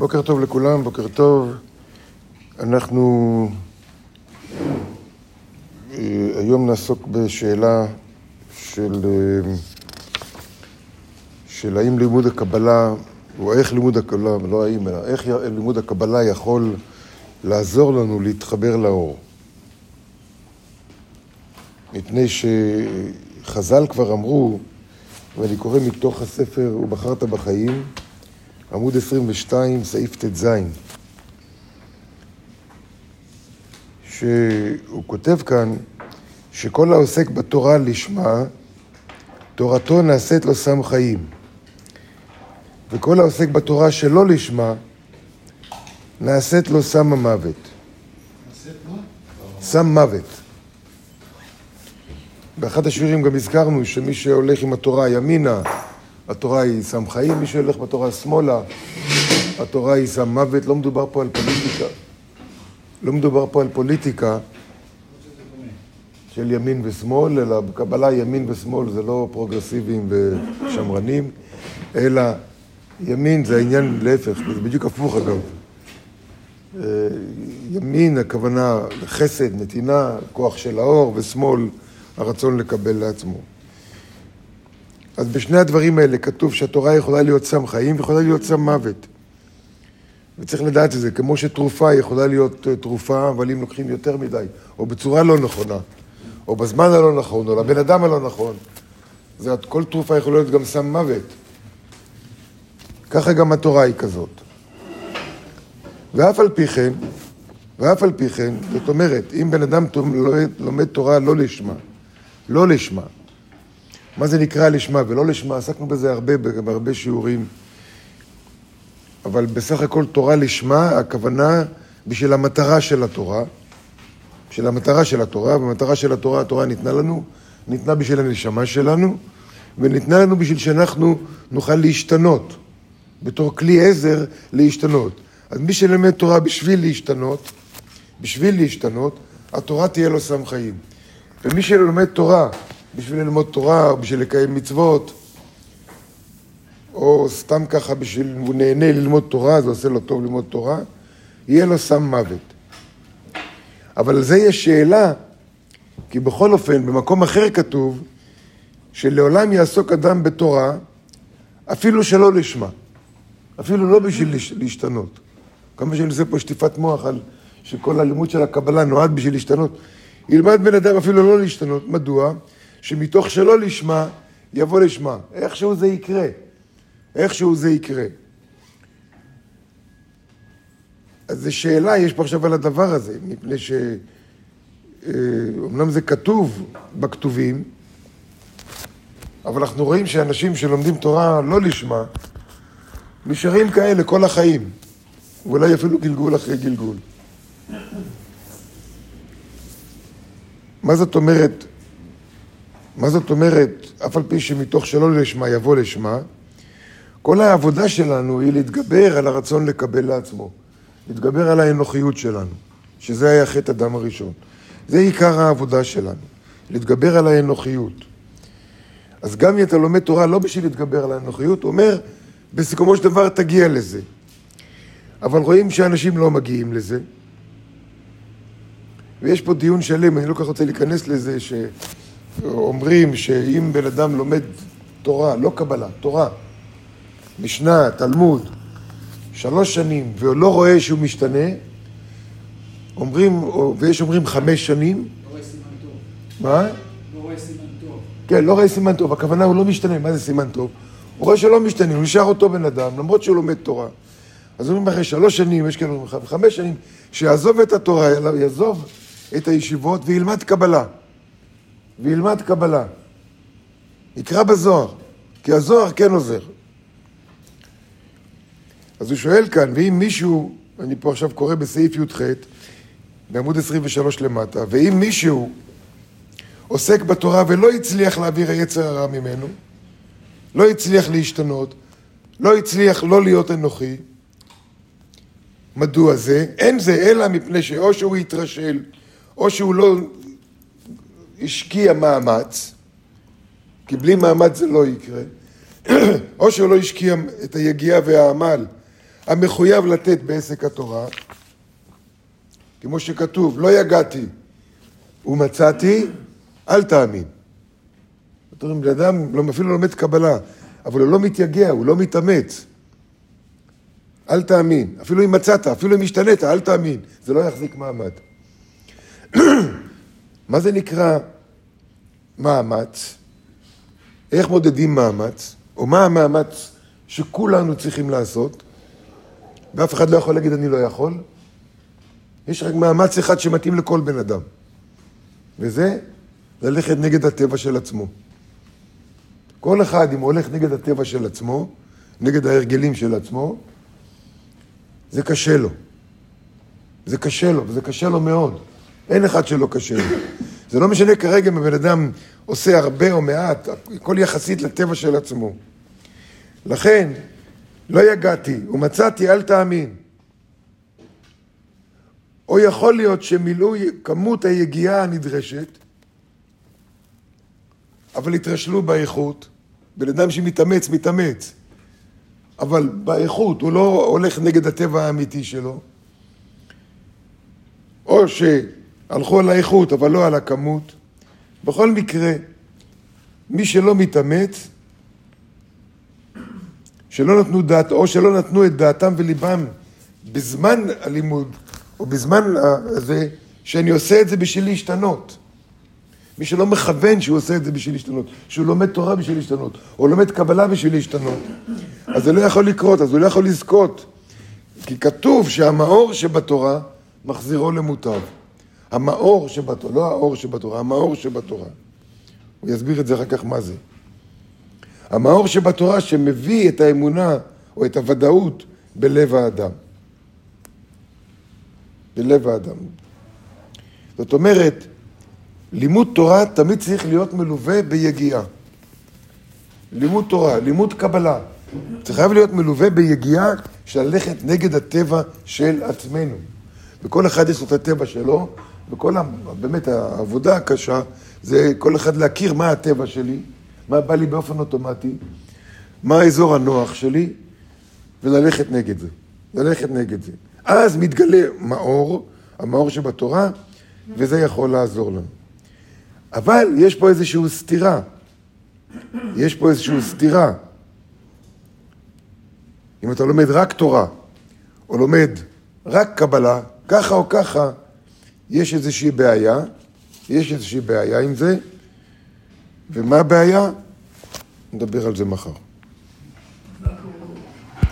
בוקר טוב לכולם, בוקר טוב. אנחנו אה, היום נעסוק בשאלה של, אה, של האם לימוד הקבלה, או איך לימוד הקבלה, לא האם, אלא איך לימוד הקבלה יכול לעזור לנו להתחבר לאור. מפני שחז"ל כבר אמרו, ואני קורא מתוך הספר "ובחרת בחיים", עמוד 22, סעיף ט"ז, שהוא כותב כאן שכל העוסק בתורה לשמה, תורתו נעשית לו סם חיים. וכל העוסק בתורה שלא לשמה, נעשית לו סם המוות. סם מוות. באחד השיעורים גם הזכרנו שמי שהולך עם התורה ימינה, התורה היא סם חיים, מי שהולך בתורה שמאלה, התורה היא סם מוות, לא מדובר פה על פוליטיקה. לא מדובר פה על פוליטיקה של ימין ושמאל, אלא בקבלה ימין ושמאל זה לא פרוגרסיביים ושמרנים, אלא ימין זה העניין להפך, זה בדיוק הפוך אגב. אה, ימין הכוונה לחסד, נתינה, כוח של האור, ושמאל הרצון לקבל לעצמו. אז בשני הדברים האלה כתוב שהתורה יכולה להיות סם חיים ויכולה להיות סם מוות. וצריך לדעת את זה, כמו שתרופה יכולה להיות אה, תרופה, אבל אם לוקחים יותר מדי, או בצורה לא נכונה, או בזמן הלא נכון, או לבן אדם הלא נכון, זה כל תרופה יכולה להיות גם סם מוות. ככה גם התורה היא כזאת. ואף על פי כן, ואף על פי כן, זאת אומרת, אם בן אדם לומד תורה לא לשמה, לא לשמה, מה זה נקרא לשמה ולא לשמה, עסקנו בזה הרבה, בהרבה שיעורים. אבל בסך הכל תורה לשמה, הכוונה בשביל המטרה של התורה, בשביל המטרה של התורה, והמטרה של התורה, התורה ניתנה לנו, ניתנה בשביל הנשמה שלנו, וניתנה לנו בשביל שאנחנו נוכל להשתנות, בתור כלי עזר להשתנות. אז מי שלמד תורה בשביל להשתנות, בשביל להשתנות, התורה תהיה לו סם חיים. ומי שלומד תורה בשביל ללמוד תורה, או בשביל לקיים מצוות, או סתם ככה בשביל, הוא נהנה ללמוד תורה, זה עושה לו טוב ללמוד תורה, יהיה לו סם מוות. אבל על זה יש שאלה, כי בכל אופן, במקום אחר כתוב, שלעולם יעסוק אדם בתורה, אפילו שלא לשמה, אפילו לא בשביל להשתנות. כמה שאני עושה פה שטיפת מוח על שכל הלימוד של הקבלה נועד בשביל להשתנות. ילמד בן אדם אפילו לא להשתנות. מדוע? שמתוך שלא לשמה, יבוא לשמה. איכשהו זה יקרה. איכשהו זה יקרה. אז זו שאלה, יש פה עכשיו על הדבר הזה, מפני ש... אומנם זה כתוב בכתובים, אבל אנחנו רואים שאנשים שלומדים תורה לא לשמה, נשארים כאלה כל החיים, ואולי אפילו גלגול אחרי גלגול. מה זאת אומרת מה זאת אומרת, אף על פי שמתוך שלא לשמה יבוא לשמה, כל העבודה שלנו היא להתגבר על הרצון לקבל לעצמו, להתגבר על האנוכיות שלנו, שזה היה חטא הדם הראשון. זה עיקר העבודה שלנו, להתגבר על האנוכיות. אז גם אם אתה לומד תורה לא בשביל להתגבר על האנוכיות, הוא אומר, בסיכומו של דבר תגיע לזה. אבל רואים שאנשים לא מגיעים לזה. ויש פה דיון שלם, אני לא כל כך רוצה להיכנס לזה, ש... אומרים שאם בן אדם לומד תורה, לא קבלה, תורה, משנה, תלמוד, שלוש שנים, ולא רואה שהוא משתנה, אומרים, ויש אומרים חמש שנים. לא רואה סימן טוב. מה? לא רואה סימן טוב. כן, לא רואה סימן טוב, הכוונה הוא לא משתנה, מה זה סימן טוב? הוא רואה שלא משתנה, הוא נשאר אותו בן אדם, למרות שהוא לומד תורה. אז אומרים אחרי שלוש שנים, יש כאלה אומרים חמש שנים, שיעזוב את התורה, יעזוב את הישיבות וילמד קבלה. וילמד קבלה. יקרא בזוהר, כי הזוהר כן עוזר. אז הוא שואל כאן, ואם מישהו, אני פה עכשיו קורא בסעיף י"ח, בעמוד 23 למטה, ואם מישהו עוסק בתורה ולא הצליח להעביר היצר הרע ממנו, לא הצליח להשתנות, לא הצליח לא להיות אנוכי, מדוע זה? אין זה אלא מפני שאו שהוא התרשל, או שהוא לא השקיע מאמץ, כי בלי מאמץ זה לא יקרה, או שהוא לא השקיע את היגיעה והעמל המחויב לתת בעסק התורה, כמו שכתוב, לא יגעתי ומצאתי, אל תאמין. זאת אומרת, בן אדם לא- אפילו לומד קבלה, אבל הוא לא מתייגע, הוא לא מתאמץ. אל תאמין. אפילו אם מצאת, אפילו אם השתנית, אל תאמין. זה לא יחזיק מעמד. מה זה נקרא מאמץ? איך מודדים מאמץ? או מה המאמץ שכולנו צריכים לעשות? ואף אחד לא יכול להגיד אני לא יכול. יש רק מאמץ אחד שמתאים לכל בן אדם, וזה ללכת נגד הטבע של עצמו. כל אחד, אם הוא הולך נגד הטבע של עצמו, נגד ההרגלים של עצמו, זה קשה לו. זה קשה לו, וזה קשה לו מאוד. אין אחד שלא קשה לו. זה לא משנה כרגע אם הבן אדם עושה הרבה או מעט, הכל יחסית לטבע של עצמו. לכן, לא יגעתי ומצאתי, אל תאמין. או יכול להיות שמילאו כמות היגיעה הנדרשת, אבל התרשלו באיכות. בן אדם שמתאמץ, מתאמץ. אבל באיכות, הוא לא הולך נגד הטבע האמיתי שלו. או שהלכו על האיכות, אבל לא על הכמות. בכל מקרה, מי שלא מתאמץ, שלא נתנו דעת, או שלא נתנו את דעתם וליבם בזמן הלימוד, או בזמן הזה, שאני עושה את זה בשביל להשתנות. מי שלא מכוון שהוא עושה את זה בשביל להשתנות, שהוא לומד תורה בשביל להשתנות, או לומד קבלה בשביל להשתנות, אז זה לא יכול לקרות, אז הוא לא יכול לזכות. כי כתוב שהמאור שבתורה מחזירו למוטב. המאור שבתורה, לא האור שבתורה, המאור שבתורה. הוא יסביר את זה אחר כך מה זה. המאור שבתורה שמביא את האמונה או את הוודאות בלב האדם. בלב האדם. זאת אומרת, לימוד תורה תמיד צריך להיות מלווה ביגיעה. לימוד תורה, לימוד קבלה, זה חייב להיות מלווה ביגיעה של ללכת נגד הטבע של עצמנו. וכל אחד יש לו את הטבע שלו, וכל, ה, באמת העבודה הקשה זה כל אחד להכיר מה הטבע שלי, מה בא לי באופן אוטומטי, מה האזור הנוח שלי, וללכת נגד זה. ללכת נגד זה. אז מתגלה מאור, המאור שבתורה, וזה יכול לעזור לנו. אבל יש פה איזושהי סתירה. יש פה איזושהי סתירה. אם אתה לומד רק תורה, או לומד רק קבלה, ככה או ככה, יש איזושהי בעיה, יש איזושהי בעיה עם זה, ומה הבעיה? נדבר על זה מחר.